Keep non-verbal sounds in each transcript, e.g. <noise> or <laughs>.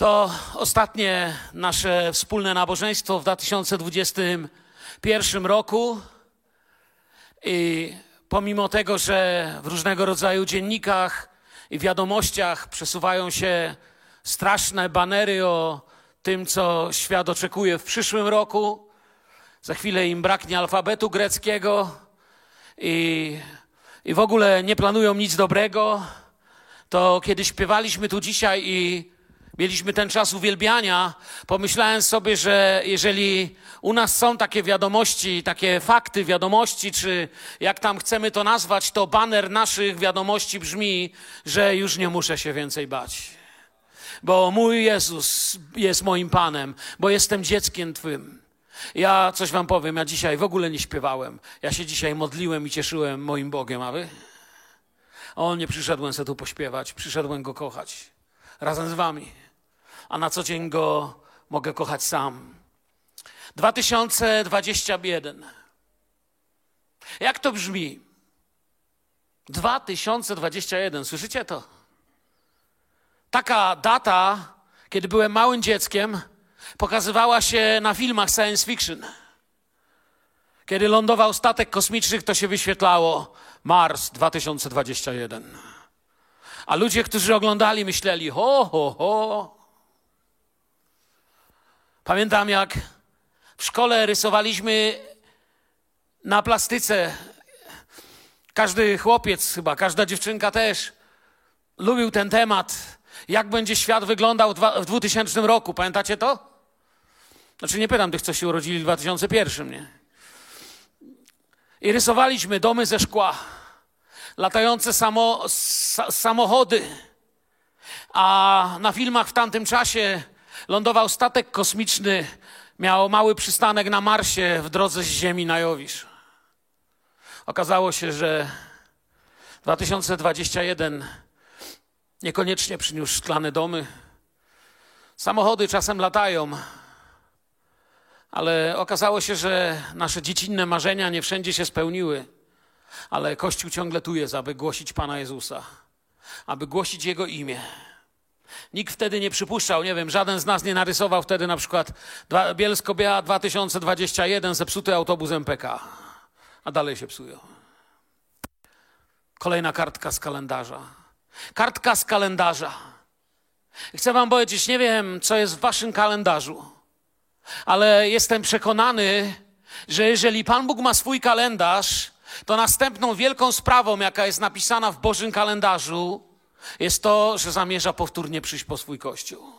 To ostatnie nasze wspólne nabożeństwo w 2021 roku. I pomimo tego, że w różnego rodzaju dziennikach i wiadomościach przesuwają się straszne banery o tym, co świat oczekuje w przyszłym roku, za chwilę im braknie alfabetu greckiego i, i w ogóle nie planują nic dobrego, to kiedy śpiewaliśmy tu dzisiaj i mieliśmy ten czas uwielbiania, pomyślałem sobie, że jeżeli u nas są takie wiadomości, takie fakty wiadomości, czy jak tam chcemy to nazwać, to baner naszych wiadomości brzmi, że już nie muszę się więcej bać. Bo mój Jezus jest moim Panem, bo jestem dzieckiem Twym. Ja coś Wam powiem, ja dzisiaj w ogóle nie śpiewałem. Ja się dzisiaj modliłem i cieszyłem moim Bogiem, a Wy? O, nie przyszedłem se tu pośpiewać, przyszedłem Go kochać razem z Wami a na co dzień go mogę kochać sam. 2021. Jak to brzmi? 2021, słyszycie to? Taka data, kiedy byłem małym dzieckiem, pokazywała się na filmach science fiction. Kiedy lądował statek kosmiczny, to się wyświetlało Mars 2021. A ludzie, którzy oglądali, myśleli: ho, ho, ho, Pamiętam, jak w szkole rysowaliśmy na plastyce. Każdy chłopiec, chyba każda dziewczynka też, lubił ten temat. Jak będzie świat wyglądał w 2000 roku? Pamiętacie to? Znaczy, nie pytam tych, co się urodzili w 2001, nie? I rysowaliśmy domy ze szkła, latające samo, samochody. A na filmach w tamtym czasie lądował statek kosmiczny, miał mały przystanek na Marsie w drodze z Ziemi na Jowisz. Okazało się, że 2021 niekoniecznie przyniósł szklane domy. Samochody czasem latają, ale okazało się, że nasze dziecinne marzenia nie wszędzie się spełniły. Ale Kościół ciągle tu jest, aby głosić Pana Jezusa, aby głosić Jego imię. Nikt wtedy nie przypuszczał, nie wiem, żaden z nas nie narysował wtedy na przykład Bielsko-Biała 2021 zepsuty autobus MPK, a dalej się psują. Kolejna kartka z kalendarza. Kartka z kalendarza. Chcę wam powiedzieć, nie wiem, co jest w waszym kalendarzu, ale jestem przekonany, że jeżeli Pan Bóg ma swój kalendarz, to następną wielką sprawą, jaka jest napisana w Bożym kalendarzu, jest to, że zamierza powtórnie przyjść po swój kościół.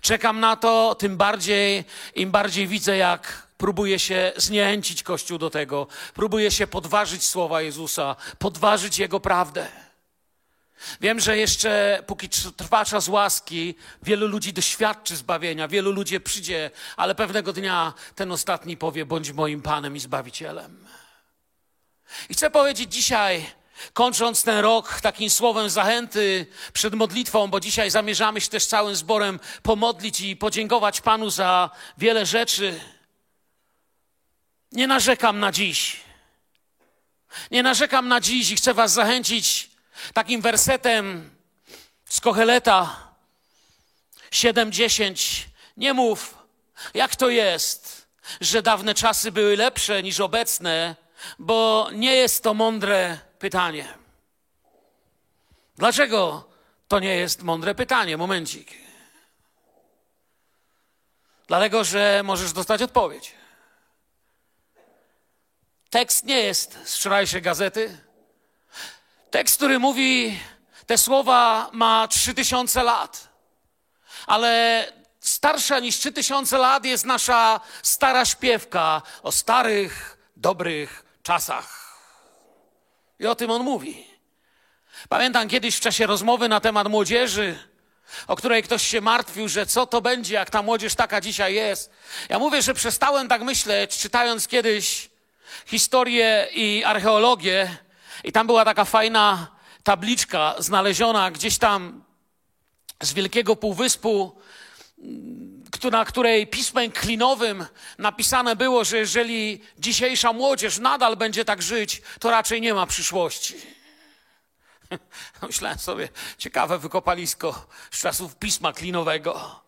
Czekam na to, tym bardziej, im bardziej widzę, jak próbuje się zniechęcić Kościół do tego, próbuje się podważyć słowa Jezusa, podważyć Jego prawdę. Wiem, że jeszcze póki trwa czas łaski, wielu ludzi doświadczy zbawienia, wielu ludzi przyjdzie, ale pewnego dnia ten ostatni powie: bądź moim Panem i Zbawicielem. I chcę powiedzieć dzisiaj, Kończąc ten rok takim słowem zachęty przed modlitwą, bo dzisiaj zamierzamy się też całym zborem pomodlić i podziękować Panu za wiele rzeczy. Nie narzekam na dziś. Nie narzekam na dziś i chcę Was zachęcić takim wersetem z Kocheleta 7:10. Nie mów, jak to jest, że dawne czasy były lepsze niż obecne, bo nie jest to mądre pytanie. Dlaczego to nie jest mądre pytanie? Momencik. Dlatego, że możesz dostać odpowiedź. Tekst nie jest z wczorajszej gazety. Tekst, który mówi, te słowa ma 3000 lat. Ale starsza niż 3000 lat jest nasza stara śpiewka o starych, dobrych czasach. I o tym on mówi. Pamiętam kiedyś w czasie rozmowy na temat młodzieży, o której ktoś się martwił, że co to będzie, jak ta młodzież taka dzisiaj jest. Ja mówię, że przestałem tak myśleć, czytając kiedyś historię i archeologię, i tam była taka fajna tabliczka znaleziona gdzieś tam z wielkiego półwyspu na której pismem klinowym napisane było, że jeżeli dzisiejsza młodzież nadal będzie tak żyć, to raczej nie ma przyszłości. <laughs> Myślałem sobie, ciekawe wykopalisko z czasów pisma klinowego.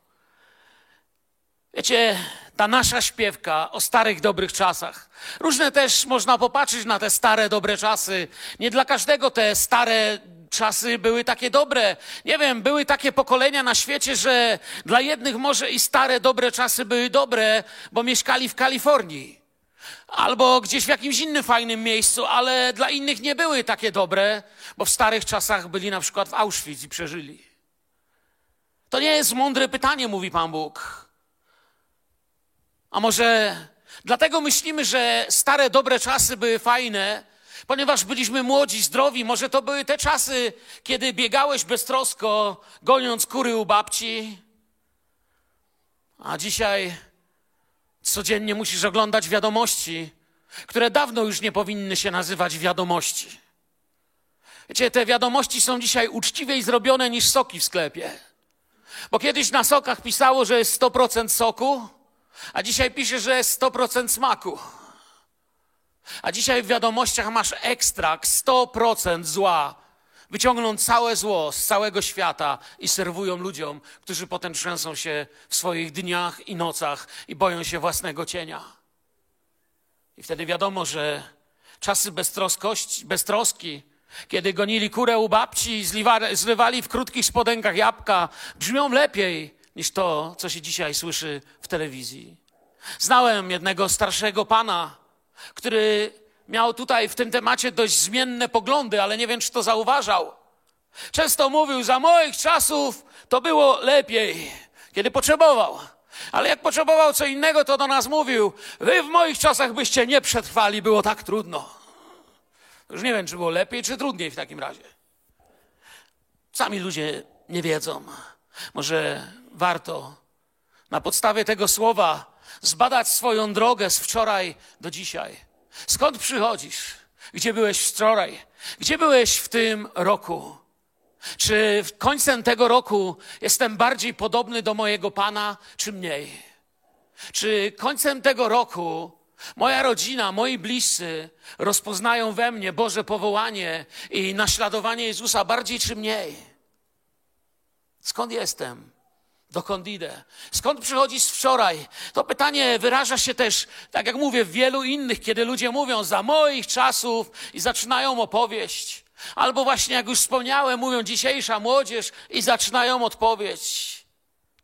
Wiecie, ta nasza śpiewka o starych, dobrych czasach. Różne też można popatrzeć na te stare, dobre czasy. Nie dla każdego te stare czasy były takie dobre. Nie wiem, były takie pokolenia na świecie, że dla jednych może i stare, dobre czasy były dobre, bo mieszkali w Kalifornii. Albo gdzieś w jakimś innym fajnym miejscu, ale dla innych nie były takie dobre, bo w starych czasach byli na przykład w Auschwitz i przeżyli. To nie jest mądre pytanie, mówi Pan Bóg. A może dlatego myślimy, że stare, dobre czasy były fajne, ponieważ byliśmy młodzi, zdrowi. Może to były te czasy, kiedy biegałeś beztrosko, goniąc kury u babci. A dzisiaj codziennie musisz oglądać wiadomości, które dawno już nie powinny się nazywać wiadomości. Wiecie, te wiadomości są dzisiaj uczciwiej zrobione niż soki w sklepie. Bo kiedyś na sokach pisało, że jest 100% soku, a dzisiaj pisze, że jest 100% smaku. A dzisiaj w wiadomościach masz ekstrakt 100% zła. Wyciągną całe zło z całego świata i serwują ludziom, którzy potem trzęsą się w swoich dniach i nocach i boją się własnego cienia. I wtedy wiadomo, że czasy beztroskości, beztroski, kiedy gonili kurę u babci i zlewali w krótkich spodenkach jabłka, brzmią lepiej niż to, co się dzisiaj słyszy w telewizji. Znałem jednego starszego pana, który miał tutaj w tym temacie dość zmienne poglądy, ale nie wiem, czy to zauważał. Często mówił, za moich czasów to było lepiej, kiedy potrzebował. Ale jak potrzebował co innego, to do nas mówił, wy w moich czasach byście nie przetrwali, było tak trudno. Już nie wiem, czy było lepiej, czy trudniej w takim razie. Sami ludzie nie wiedzą. Może warto na podstawie tego słowa zbadać swoją drogę z wczoraj do dzisiaj. Skąd przychodzisz? Gdzie byłeś wczoraj? Gdzie byłeś w tym roku? Czy końcem tego roku jestem bardziej podobny do mojego Pana, czy mniej? Czy końcem tego roku moja rodzina, moi bliscy rozpoznają we mnie Boże powołanie i naśladowanie Jezusa bardziej czy mniej? Skąd jestem? Dokąd idę? Skąd przychodzi z wczoraj? To pytanie wyraża się też, tak jak mówię, w wielu innych, kiedy ludzie mówią za moich czasów i zaczynają opowieść. Albo właśnie, jak już wspomniałem, mówią dzisiejsza młodzież i zaczynają odpowiedź.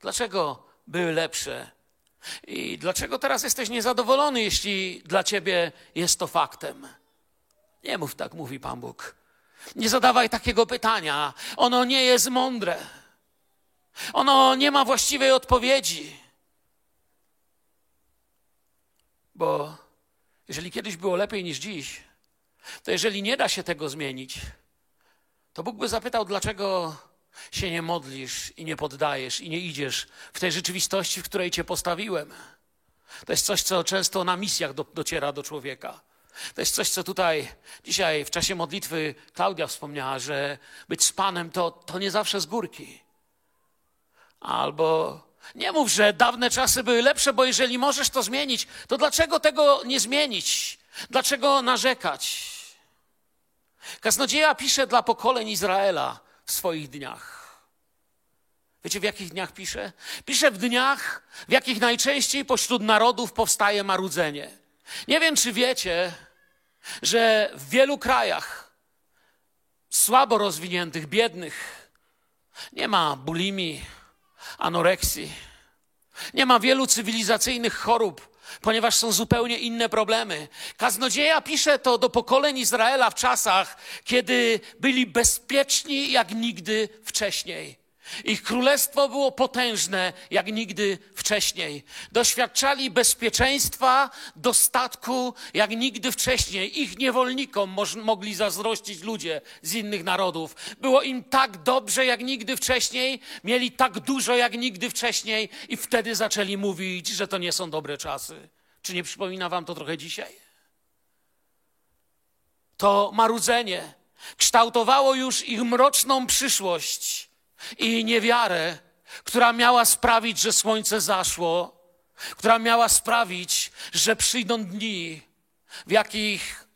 Dlaczego były lepsze? I dlaczego teraz jesteś niezadowolony, jeśli dla ciebie jest to faktem? Nie mów tak, mówi Pan Bóg. Nie zadawaj takiego pytania. Ono nie jest mądre. Ono nie ma właściwej odpowiedzi. Bo jeżeli kiedyś było lepiej niż dziś, to jeżeli nie da się tego zmienić, to Bóg by zapytał, dlaczego się nie modlisz i nie poddajesz i nie idziesz w tej rzeczywistości, w której cię postawiłem. To jest coś, co często na misjach do, dociera do człowieka. To jest coś, co tutaj dzisiaj w czasie modlitwy Klaudia wspomniała, że być z Panem to, to nie zawsze z górki. Albo nie mów, że dawne czasy były lepsze, bo jeżeli możesz to zmienić, to dlaczego tego nie zmienić? Dlaczego narzekać? Kaznodzieja pisze dla pokoleń Izraela w swoich dniach. Wiecie, w jakich dniach pisze? Pisze w dniach, w jakich najczęściej pośród narodów powstaje marudzenie. Nie wiem, czy wiecie, że w wielu krajach słabo rozwiniętych, biednych, nie ma bulimii, anoreksji. Nie ma wielu cywilizacyjnych chorób, ponieważ są zupełnie inne problemy. Kaznodzieja pisze to do pokoleń Izraela w czasach, kiedy byli bezpieczni jak nigdy wcześniej. Ich królestwo było potężne jak nigdy wcześniej. Doświadczali bezpieczeństwa, dostatku jak nigdy wcześniej. Ich niewolnikom mogli zazdrościć ludzie z innych narodów. Było im tak dobrze jak nigdy wcześniej, mieli tak dużo jak nigdy wcześniej i wtedy zaczęli mówić, że to nie są dobre czasy. Czy nie przypomina wam to trochę dzisiaj? To marudzenie kształtowało już ich mroczną przyszłość i niewiarę, która miała sprawić, że słońce zaszło, która miała sprawić, że przyjdą dni, w jakich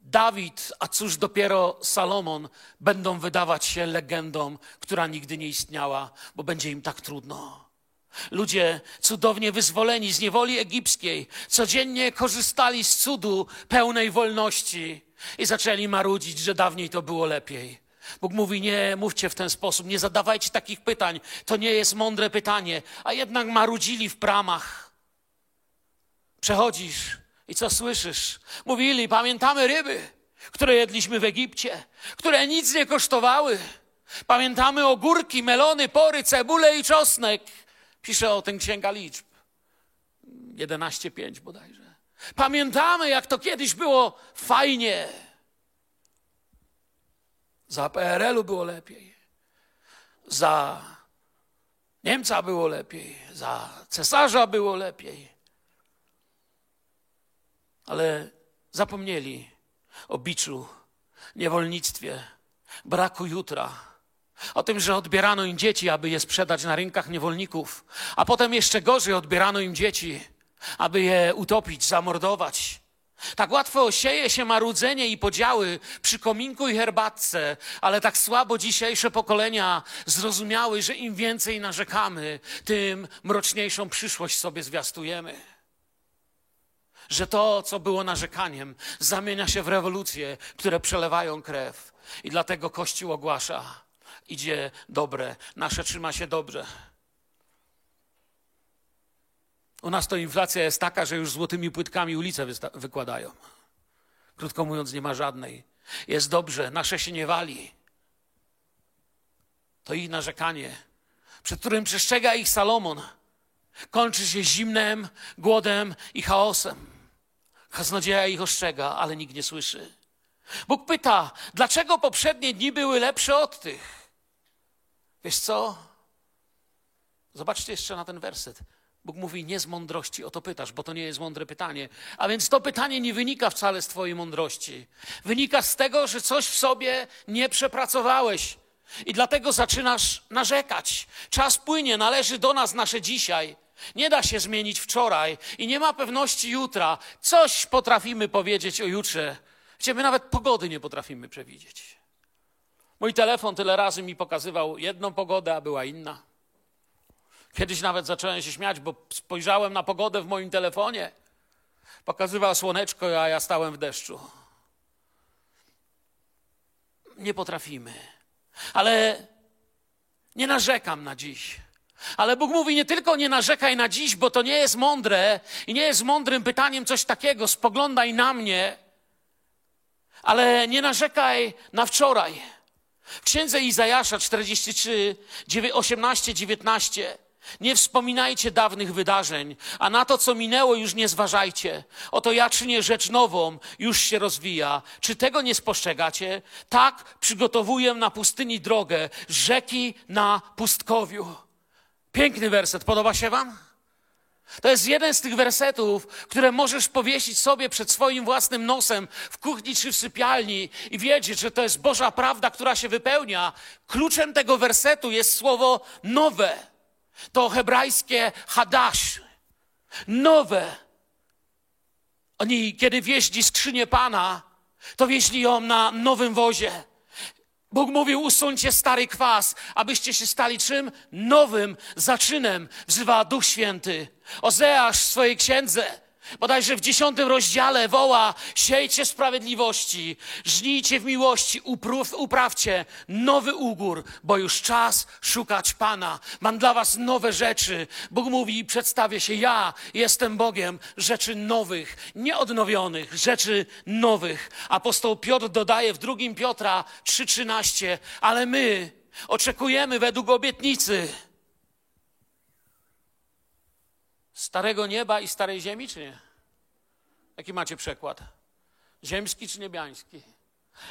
Dawid, a cóż dopiero Salomon będą wydawać się legendą, która nigdy nie istniała, bo będzie im tak trudno. Ludzie cudownie wyzwoleni z niewoli egipskiej codziennie korzystali z cudu pełnej wolności i zaczęli marudzić, że dawniej to było lepiej. Bóg mówi: Nie mówcie w ten sposób, nie zadawajcie takich pytań. To nie jest mądre pytanie, a jednak marudzili w pramach. Przechodzisz i co słyszysz? Mówili: Pamiętamy ryby, które jedliśmy w Egipcie, które nic nie kosztowały. Pamiętamy ogórki, melony, pory, cebulę i czosnek. Pisze o tym Księga Liczb. 11.5 bodajże. Pamiętamy, jak to kiedyś było fajnie. Za PRL-u było lepiej. Za Niemca było lepiej. Za cesarza było lepiej. Ale zapomnieli o biczu, niewolnictwie, braku jutra. O tym, że odbierano im dzieci, aby je sprzedać na rynkach niewolników, a potem jeszcze gorzej odbierano im dzieci, aby je utopić, zamordować. Tak łatwo sieje się marudzenie i podziały przy kominku i herbatce, ale tak słabo dzisiejsze pokolenia zrozumiały, że im więcej narzekamy, tym mroczniejszą przyszłość sobie zwiastujemy. Że to, co było narzekaniem, zamienia się w rewolucje, które przelewają krew. I dlatego Kościół ogłasza: idzie dobre, nasze trzyma się dobrze. U nas to inflacja jest taka, że już złotymi płytkami ulice wykładają. Krótko mówiąc, nie ma żadnej. Jest dobrze, nasze się nie wali. To ich narzekanie, przed którym przestrzega ich Salomon, kończy się zimnem, głodem i chaosem. Kaznodzieja ich ostrzega, ale nikt nie słyszy. Bóg pyta, dlaczego poprzednie dni były lepsze od tych? Wiesz co? Zobaczcie jeszcze na ten werset. Bóg mówi, nie z mądrości o to pytasz, bo to nie jest mądre pytanie. A więc to pytanie nie wynika wcale z Twojej mądrości. Wynika z tego, że coś w sobie nie przepracowałeś. I dlatego zaczynasz narzekać. Czas płynie, należy do nas nasze dzisiaj. Nie da się zmienić wczoraj i nie ma pewności jutra. Coś potrafimy powiedzieć o jutrze, gdzie my nawet pogody nie potrafimy przewidzieć. Mój telefon tyle razy mi pokazywał jedną pogodę, a była inna. Kiedyś nawet zacząłem się śmiać, bo spojrzałem na pogodę w moim telefonie. Pokazywał słoneczko, a ja stałem w deszczu. Nie potrafimy. Ale nie narzekam na dziś. Ale Bóg mówi nie tylko nie narzekaj na dziś, bo to nie jest mądre i nie jest mądrym pytaniem coś takiego, spoglądaj na mnie, ale nie narzekaj na wczoraj. W księdze Izajasza 43, 18, 19 nie wspominajcie dawnych wydarzeń, a na to, co minęło, już nie zważajcie. Oto ja czynię rzecz nową, już się rozwija. Czy tego nie spostrzegacie? Tak przygotowuję na pustyni drogę, rzeki na pustkowiu. Piękny werset, podoba się Wam? To jest jeden z tych wersetów, które możesz powiesić sobie przed swoim własnym nosem w kuchni czy w sypialni i wiedzieć, że to jest Boża prawda, która się wypełnia. Kluczem tego wersetu jest słowo nowe. To hebrajskie hadash. Nowe. Oni, kiedy wieźli skrzynię Pana, to wieźli ją na nowym wozie. Bóg mówił, usuńcie stary kwas, abyście się stali czym? Nowym zaczynem, wzywa Duch Święty. Ozeasz w swojej księdze Bodajże w dziesiątym rozdziale woła: siejcie sprawiedliwości, żnijcie w miłości, uprawcie nowy ugór, bo już czas szukać Pana. Mam dla was nowe rzeczy. Bóg mówi: przedstawię się, ja jestem Bogiem rzeczy nowych, nieodnowionych, rzeczy nowych. Apostoł Piotr dodaje w drugim Piotra 3,13, ale my oczekujemy według obietnicy Starego nieba i starej ziemi, czy nie? Jaki macie przekład? Ziemski czy niebiański?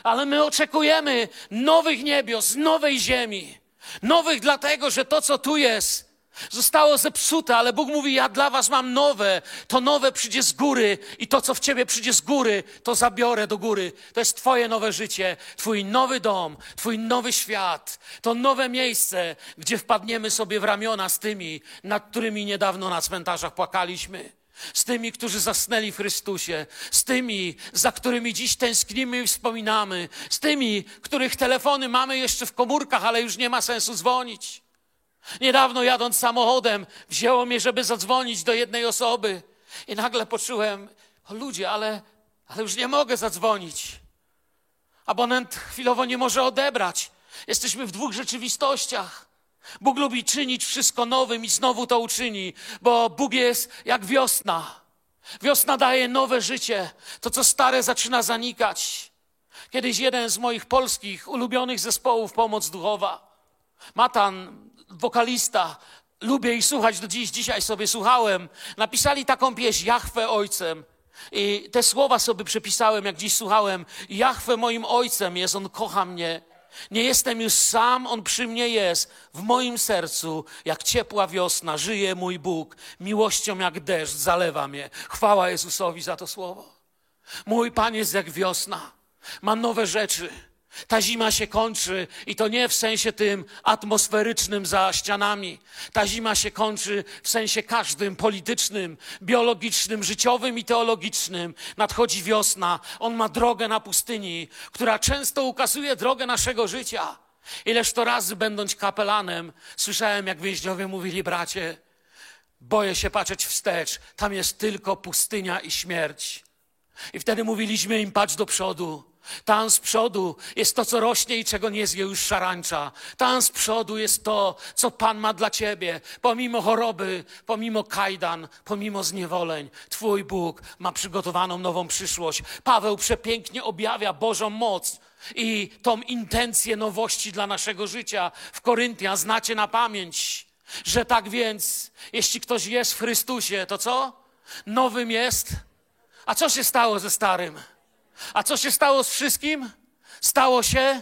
Ale my oczekujemy nowych niebios, nowej ziemi. Nowych dlatego, że to, co tu jest, Zostało zepsute, ale Bóg mówi: Ja dla Was mam nowe. To nowe przyjdzie z góry i to, co w Ciebie przyjdzie z góry, to zabiorę do góry. To jest Twoje nowe życie, Twój nowy dom, Twój nowy świat. To nowe miejsce, gdzie wpadniemy sobie w ramiona z tymi, nad którymi niedawno na cmentarzach płakaliśmy. z tymi, którzy zasnęli w Chrystusie, z tymi, za którymi dziś tęsknimy i wspominamy, z tymi, których telefony mamy jeszcze w komórkach, ale już nie ma sensu dzwonić. Niedawno jadąc samochodem, wzięło mnie, żeby zadzwonić do jednej osoby i nagle poczułem, o ludzie, ale, ale już nie mogę zadzwonić. Abonent chwilowo nie może odebrać. Jesteśmy w dwóch rzeczywistościach. Bóg lubi czynić wszystko nowym i znowu to uczyni, bo Bóg jest jak wiosna. Wiosna daje nowe życie. To, co stare, zaczyna zanikać. Kiedyś jeden z moich polskich ulubionych zespołów Pomoc Duchowa, Matan, wokalista, lubię ich słuchać do dziś, dzisiaj sobie słuchałem, napisali taką pieśń Jachwę Ojcem. I te słowa sobie przepisałem, jak dziś słuchałem. Jachwę moim Ojcem jest, On kocha mnie. Nie jestem już sam, On przy mnie jest. W moim sercu, jak ciepła wiosna, żyje mój Bóg. Miłością jak deszcz zalewa mnie. Chwała Jezusowi za to słowo. Mój Pan jest jak wiosna. Ma nowe rzeczy. Ta zima się kończy i to nie w sensie tym atmosferycznym za ścianami. Ta zima się kończy w sensie każdym politycznym, biologicznym, życiowym i teologicznym. Nadchodzi wiosna. On ma drogę na pustyni, która często ukazuje drogę naszego życia. Ileż to razy, będąc kapelanem, słyszałem, jak więźniowie mówili, bracie, boję się patrzeć wstecz, tam jest tylko pustynia i śmierć. I wtedy mówiliśmy im, patrz do przodu. Tam z przodu jest to, co rośnie i czego nie zje już szarańcza. Tam z przodu jest to, co Pan ma dla ciebie. Pomimo choroby, pomimo kajdan, pomimo zniewoleń, Twój Bóg ma przygotowaną nową przyszłość. Paweł przepięknie objawia Bożą moc i tą intencję nowości dla naszego życia. W Koryntian znacie na pamięć, że tak więc, jeśli ktoś jest w Chrystusie, to co? Nowym jest. A co się stało ze starym? A co się stało z wszystkim? Stało się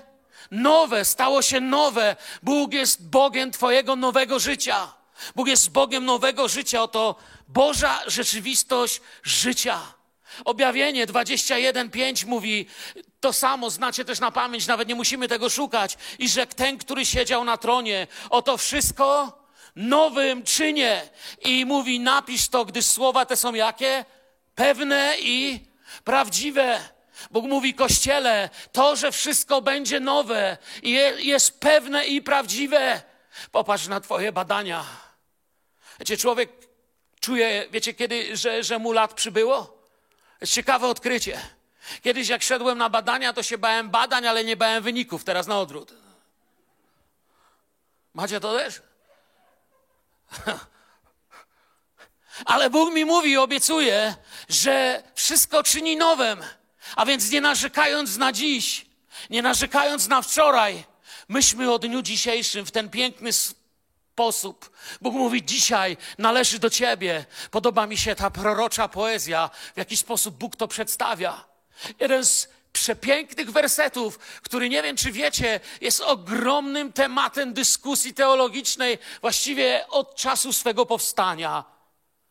nowe, stało się nowe. Bóg jest Bogiem Twojego nowego życia. Bóg jest Bogiem nowego życia. Oto Boża rzeczywistość życia. Objawienie 21:5 mówi to samo, znacie też na pamięć, nawet nie musimy tego szukać. I że ten, który siedział na tronie, oto wszystko nowym czynie. I mówi, napisz to, gdyż słowa te są jakie? Pewne i prawdziwe. Bóg mówi Kościele, to, że wszystko będzie nowe jest pewne i prawdziwe. Popatrz na Twoje badania. Wiecie, człowiek czuje, wiecie, kiedy, że, że mu lat przybyło? Jest ciekawe odkrycie. Kiedyś, jak szedłem na badania, to się bałem badań, ale nie bałem wyników. Teraz na odwrót. Macie to też? <laughs> Ale Bóg mi mówi obiecuje, że wszystko czyni nowym. A więc nie narzekając na dziś, nie narzekając na wczoraj, myśmy o dniu dzisiejszym w ten piękny sposób. Bóg mówi: Dzisiaj należy do ciebie. Podoba mi się ta prorocza poezja, w jaki sposób Bóg to przedstawia. Jeden z przepięknych wersetów, który nie wiem, czy wiecie, jest ogromnym tematem dyskusji teologicznej właściwie od czasu swego powstania.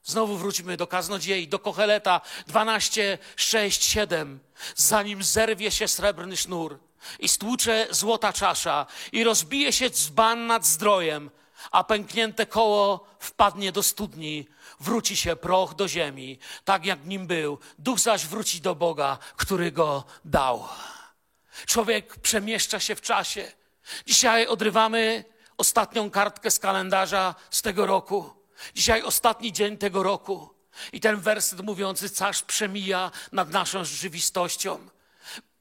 Znowu wróćmy do kaznodziei, do Kocheleta 12, 6, 7. Zanim zerwie się srebrny sznur i stłucze złota czasza i rozbije się dzban nad zdrojem, a pęknięte koło wpadnie do studni, wróci się proch do ziemi, tak jak nim był, duch zaś wróci do Boga, który go dał. Człowiek przemieszcza się w czasie. Dzisiaj odrywamy ostatnią kartkę z kalendarza z tego roku. Dzisiaj ostatni dzień tego roku i ten werset mówiący carz przemija nad naszą rzeczywistością.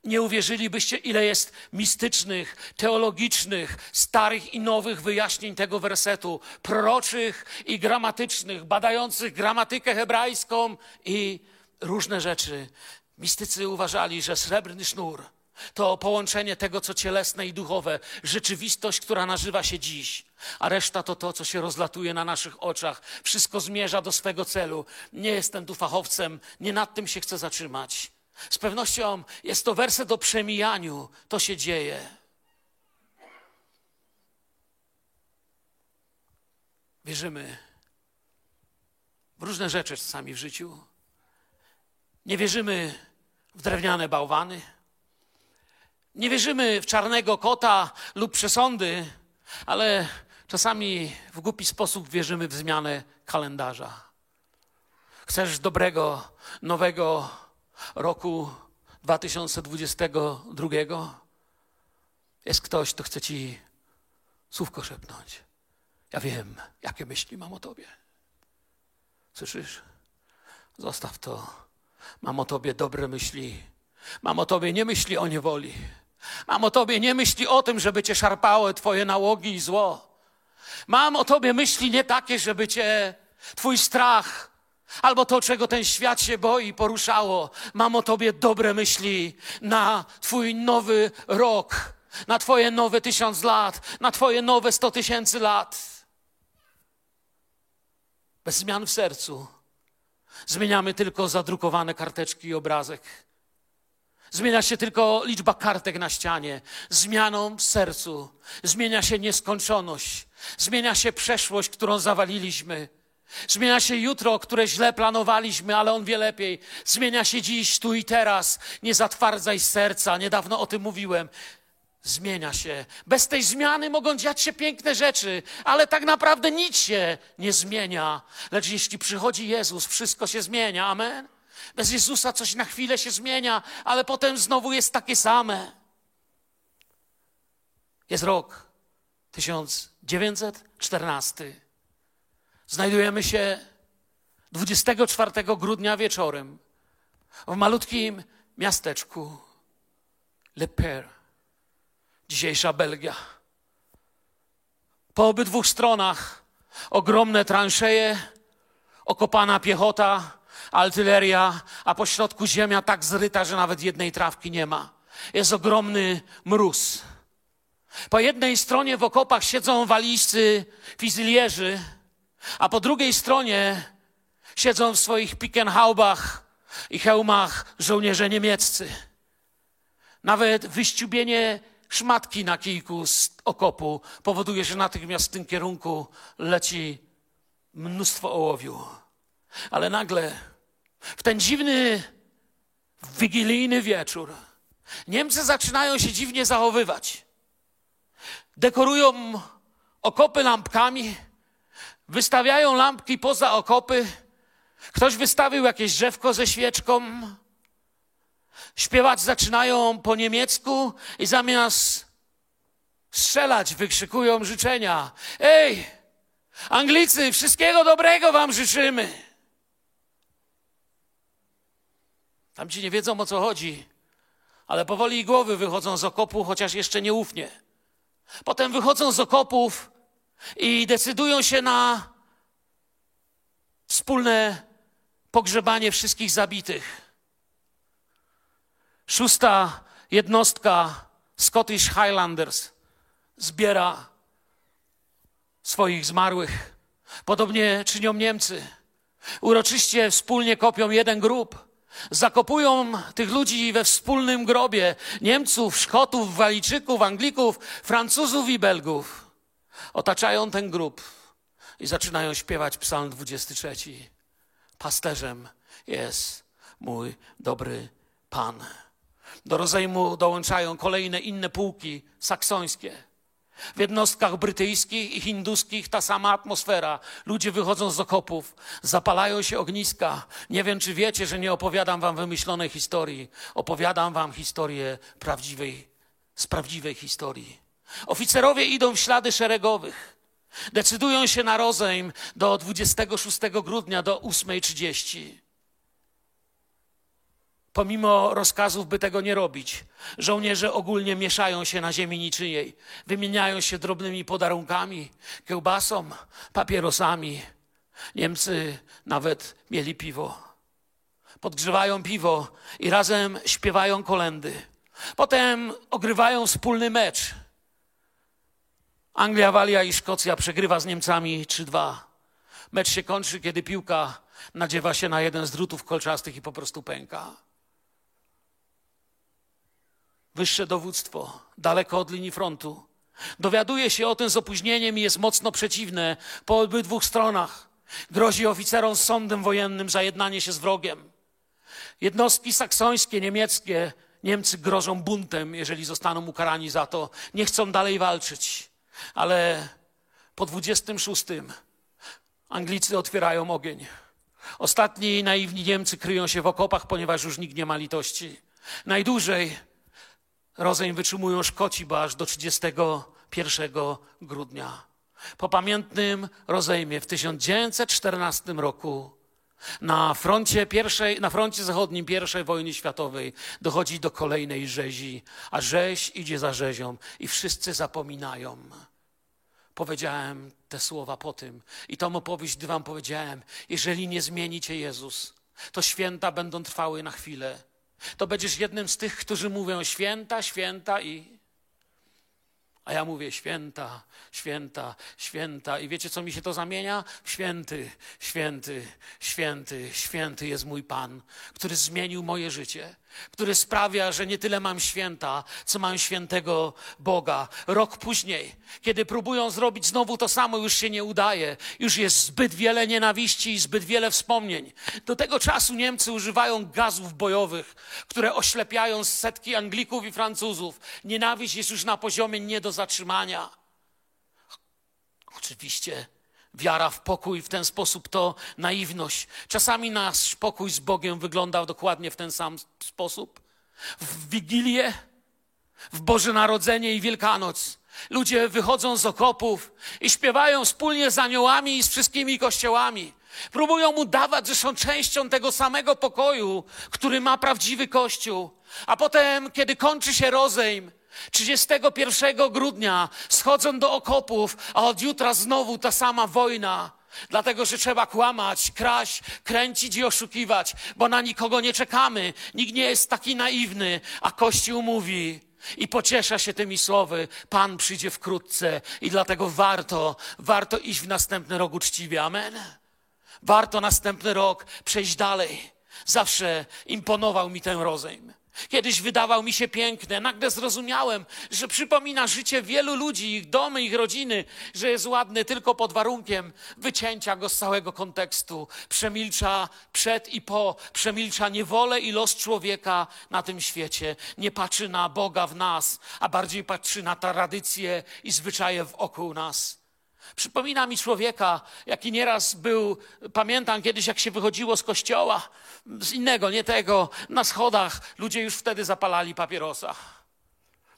Nie uwierzylibyście, ile jest mistycznych, teologicznych, starych i nowych wyjaśnień tego wersetu, proroczych i gramatycznych, badających gramatykę hebrajską i różne rzeczy. Mistycy uważali, że srebrny sznur to połączenie tego, co cielesne i duchowe, rzeczywistość, która nażywa się dziś, a reszta to to, co się rozlatuje na naszych oczach. Wszystko zmierza do swego celu. Nie jestem tu fachowcem, nie nad tym się chcę zatrzymać. Z pewnością jest to werset o przemijaniu. To się dzieje. Wierzymy w różne rzeczy czasami w życiu. Nie wierzymy w drewniane bałwany. Nie wierzymy w czarnego kota lub przesądy, ale czasami w głupi sposób wierzymy w zmianę kalendarza. Chcesz dobrego, nowego roku 2022? Jest ktoś, kto chce ci słówko szepnąć. Ja wiem, jakie myśli mam o tobie. Słyszysz? Zostaw to. Mam o tobie dobre myśli. Mam o tobie nie myśli o niewoli. Mam o tobie nie myśli o tym, żeby cię szarpały twoje nałogi i zło. Mam o tobie myśli nie takie, żeby cię twój strach albo to, czego ten świat się boi, poruszało. Mam o tobie dobre myśli na twój nowy rok, na twoje nowe tysiąc lat, na twoje nowe sto tysięcy lat. Bez zmian w sercu. Zmieniamy tylko zadrukowane karteczki i obrazek. Zmienia się tylko liczba kartek na ścianie. Zmianą w sercu zmienia się nieskończoność. Zmienia się przeszłość, którą zawaliliśmy. Zmienia się jutro, które źle planowaliśmy, ale on wie lepiej. Zmienia się dziś, tu i teraz. Nie zatwardzaj serca. Niedawno o tym mówiłem. Zmienia się. Bez tej zmiany mogą dziać się piękne rzeczy, ale tak naprawdę nic się nie zmienia. Lecz jeśli przychodzi Jezus, wszystko się zmienia. Amen. Bez Jezusa coś na chwilę się zmienia, ale potem znowu jest takie same. Jest rok 1914. Znajdujemy się 24 grudnia wieczorem w malutkim miasteczku Le Père, dzisiejsza Belgia. Po obydwu stronach ogromne transzeje, okopana piechota, artyleria, a po środku ziemia tak zryta, że nawet jednej trawki nie ma. Jest ogromny mróz. Po jednej stronie w okopach siedzą walijscy fizylierzy, a po drugiej stronie siedzą w swoich pikenhaubach i hełmach żołnierze niemieccy. Nawet wyściubienie szmatki na kijku z okopu powoduje, że natychmiast w tym kierunku leci mnóstwo ołowiu. Ale nagle w ten dziwny, wigilijny wieczór Niemcy zaczynają się dziwnie zachowywać. Dekorują okopy lampkami, wystawiają lampki poza okopy. Ktoś wystawił jakieś drzewko ze świeczką. Śpiewać zaczynają po niemiecku i zamiast strzelać wykrzykują życzenia. Ej, Anglicy, wszystkiego dobrego wam życzymy. Tam ci nie wiedzą o co chodzi, ale powoli głowy wychodzą z okopu, chociaż jeszcze nieufnie. Potem wychodzą z okopów i decydują się na wspólne pogrzebanie wszystkich zabitych. Szósta jednostka Scottish Highlanders zbiera swoich zmarłych. Podobnie czynią Niemcy. Uroczyście wspólnie kopią jeden grób Zakopują tych ludzi we wspólnym grobie Niemców, Szkotów, Walijczyków, Anglików, Francuzów i Belgów. Otaczają ten grób i zaczynają śpiewać Psalm 23. Pasterzem jest mój dobry Pan. Do rozejmu dołączają kolejne inne pułki saksońskie. W jednostkach brytyjskich i hinduskich ta sama atmosfera. Ludzie wychodzą z okopów, zapalają się ogniska. Nie wiem, czy wiecie, że nie opowiadam wam wymyślonej historii. Opowiadam wam historię prawdziwej, z prawdziwej historii. Oficerowie idą w ślady szeregowych. Decydują się na rozejm do 26 grudnia do 8.30 pomimo rozkazów, by tego nie robić. Żołnierze ogólnie mieszają się na ziemi niczyjej, wymieniają się drobnymi podarunkami, kiełbasą, papierosami. Niemcy nawet mieli piwo. Podgrzewają piwo i razem śpiewają kolendy. Potem ogrywają wspólny mecz. Anglia, Walia i Szkocja przegrywa z Niemcami 3-2. Mecz się kończy, kiedy piłka nadziewa się na jeden z drutów kolczastych i po prostu pęka wyższe dowództwo, daleko od linii frontu. Dowiaduje się o tym z opóźnieniem i jest mocno przeciwne po obydwu stronach. Grozi oficerom sądem wojennym za jednanie się z wrogiem. Jednostki saksońskie, niemieckie, Niemcy grożą buntem, jeżeli zostaną ukarani za to. Nie chcą dalej walczyć. Ale po 26 Anglicy otwierają ogień. Ostatni naiwni Niemcy kryją się w okopach, ponieważ już nikt nie ma litości. Najdłużej rozejm wytrzymują Szkoci, bo aż do 31 grudnia. Po pamiętnym rozejmie w 1914 roku na froncie, pierwszej, na froncie zachodnim I wojny światowej dochodzi do kolejnej rzezi, a rzeź idzie za rzezią i wszyscy zapominają. Powiedziałem te słowa po tym i tą opowieść, gdy wam powiedziałem, jeżeli nie zmienicie Jezus, to święta będą trwały na chwilę. To będziesz jednym z tych, którzy mówią święta, święta i a ja mówię święta, święta, święta. I wiecie, co mi się to zamienia? Święty, święty, święty, święty jest mój Pan, który zmienił moje życie który sprawia, że nie tyle mam święta, co mam świętego Boga. Rok później, kiedy próbują zrobić znowu to samo, już się nie udaje. Już jest zbyt wiele nienawiści i zbyt wiele wspomnień. Do tego czasu Niemcy używają gazów bojowych, które oślepiają setki Anglików i Francuzów. Nienawiść jest już na poziomie nie do zatrzymania. Oczywiście Wiara w pokój w ten sposób to naiwność. Czasami nasz pokój z Bogiem wyglądał dokładnie w ten sam sposób. W Wigilię, w Boże Narodzenie i Wielkanoc. Ludzie wychodzą z okopów i śpiewają wspólnie z aniołami i z wszystkimi kościołami. Próbują mu dawać, że są częścią tego samego pokoju, który ma prawdziwy kościół. A potem, kiedy kończy się rozejm, 31 grudnia schodzą do okopów, a od jutra znowu ta sama wojna. Dlatego, że trzeba kłamać, kraść, kręcić i oszukiwać, bo na nikogo nie czekamy. Nikt nie jest taki naiwny, a Kościół mówi i pociesza się tymi słowy: Pan przyjdzie wkrótce i dlatego warto, warto iść w następny rok uczciwie. Amen. Warto następny rok przejść dalej. Zawsze imponował mi ten rozejm. Kiedyś wydawał mi się piękne, nagle zrozumiałem, że przypomina życie wielu ludzi, ich domy, ich rodziny, że jest ładny tylko pod warunkiem wycięcia go z całego kontekstu. Przemilcza przed i po, przemilcza niewolę i los człowieka na tym świecie. Nie patrzy na Boga w nas, a bardziej patrzy na tradycje i zwyczaje wokół nas. Przypomina mi człowieka, jaki nieraz był, pamiętam kiedyś, jak się wychodziło z kościoła, z innego, nie tego, na schodach ludzie już wtedy zapalali papierosa.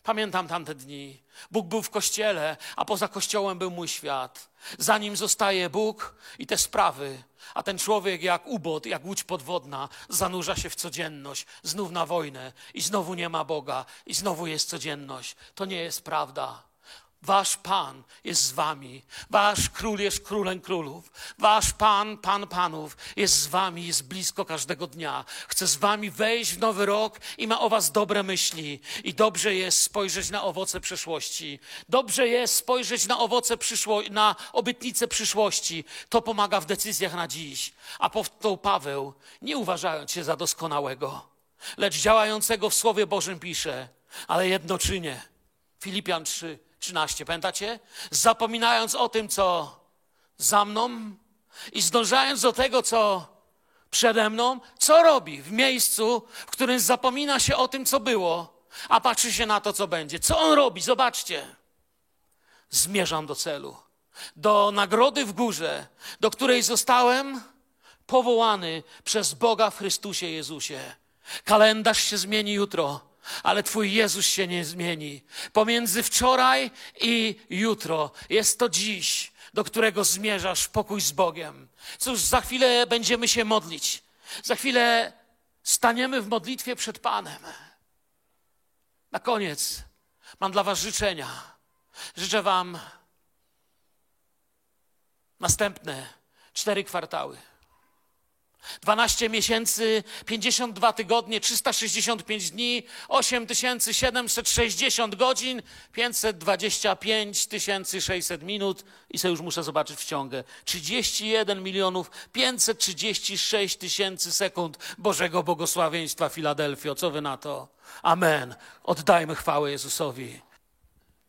Pamiętam tamte dni. Bóg był w kościele, a poza kościołem był mój świat. Zanim zostaje Bóg i te sprawy, a ten człowiek jak ubot, jak łódź podwodna, zanurza się w codzienność, znów na wojnę i znowu nie ma Boga i znowu jest codzienność. To nie jest prawda. Wasz Pan jest z wami. Wasz król jest królem królów. Wasz Pan, Pan panów jest z wami, jest blisko każdego dnia. Chce z wami wejść w nowy rok i ma o was dobre myśli. I dobrze jest spojrzeć na owoce przyszłości. Dobrze jest spojrzeć na owoce przyszłości, na obietnice przyszłości. To pomaga w decyzjach na dziś. A powtórzył Paweł, nie uważając się za doskonałego, lecz działającego w Słowie Bożym pisze, ale jedno czynię. Filipian 3, 13, pamiętacie? Zapominając o tym, co za mną i zdążając do tego, co przede mną, co robi w miejscu, w którym zapomina się o tym, co było, a patrzy się na to, co będzie. Co on robi? Zobaczcie. Zmierzam do celu, do nagrody w górze, do której zostałem powołany przez Boga w Chrystusie Jezusie. Kalendarz się zmieni jutro ale Twój Jezus się nie zmieni. Pomiędzy wczoraj i jutro jest to dziś, do którego zmierzasz pokój z Bogiem. Cóż, za chwilę będziemy się modlić. Za chwilę staniemy w modlitwie przed Panem. Na koniec mam dla Was życzenia. Życzę Wam następne cztery kwartały. 12 miesięcy, 52 tygodnie, 365 dni, 8760 godzin, 525 600 minut i sobie już muszę zobaczyć w ciągę. 31 milionów 536 tysięcy sekund Bożego błogosławieństwa Filadelfio. Co wy na to? Amen. Oddajmy chwałę Jezusowi.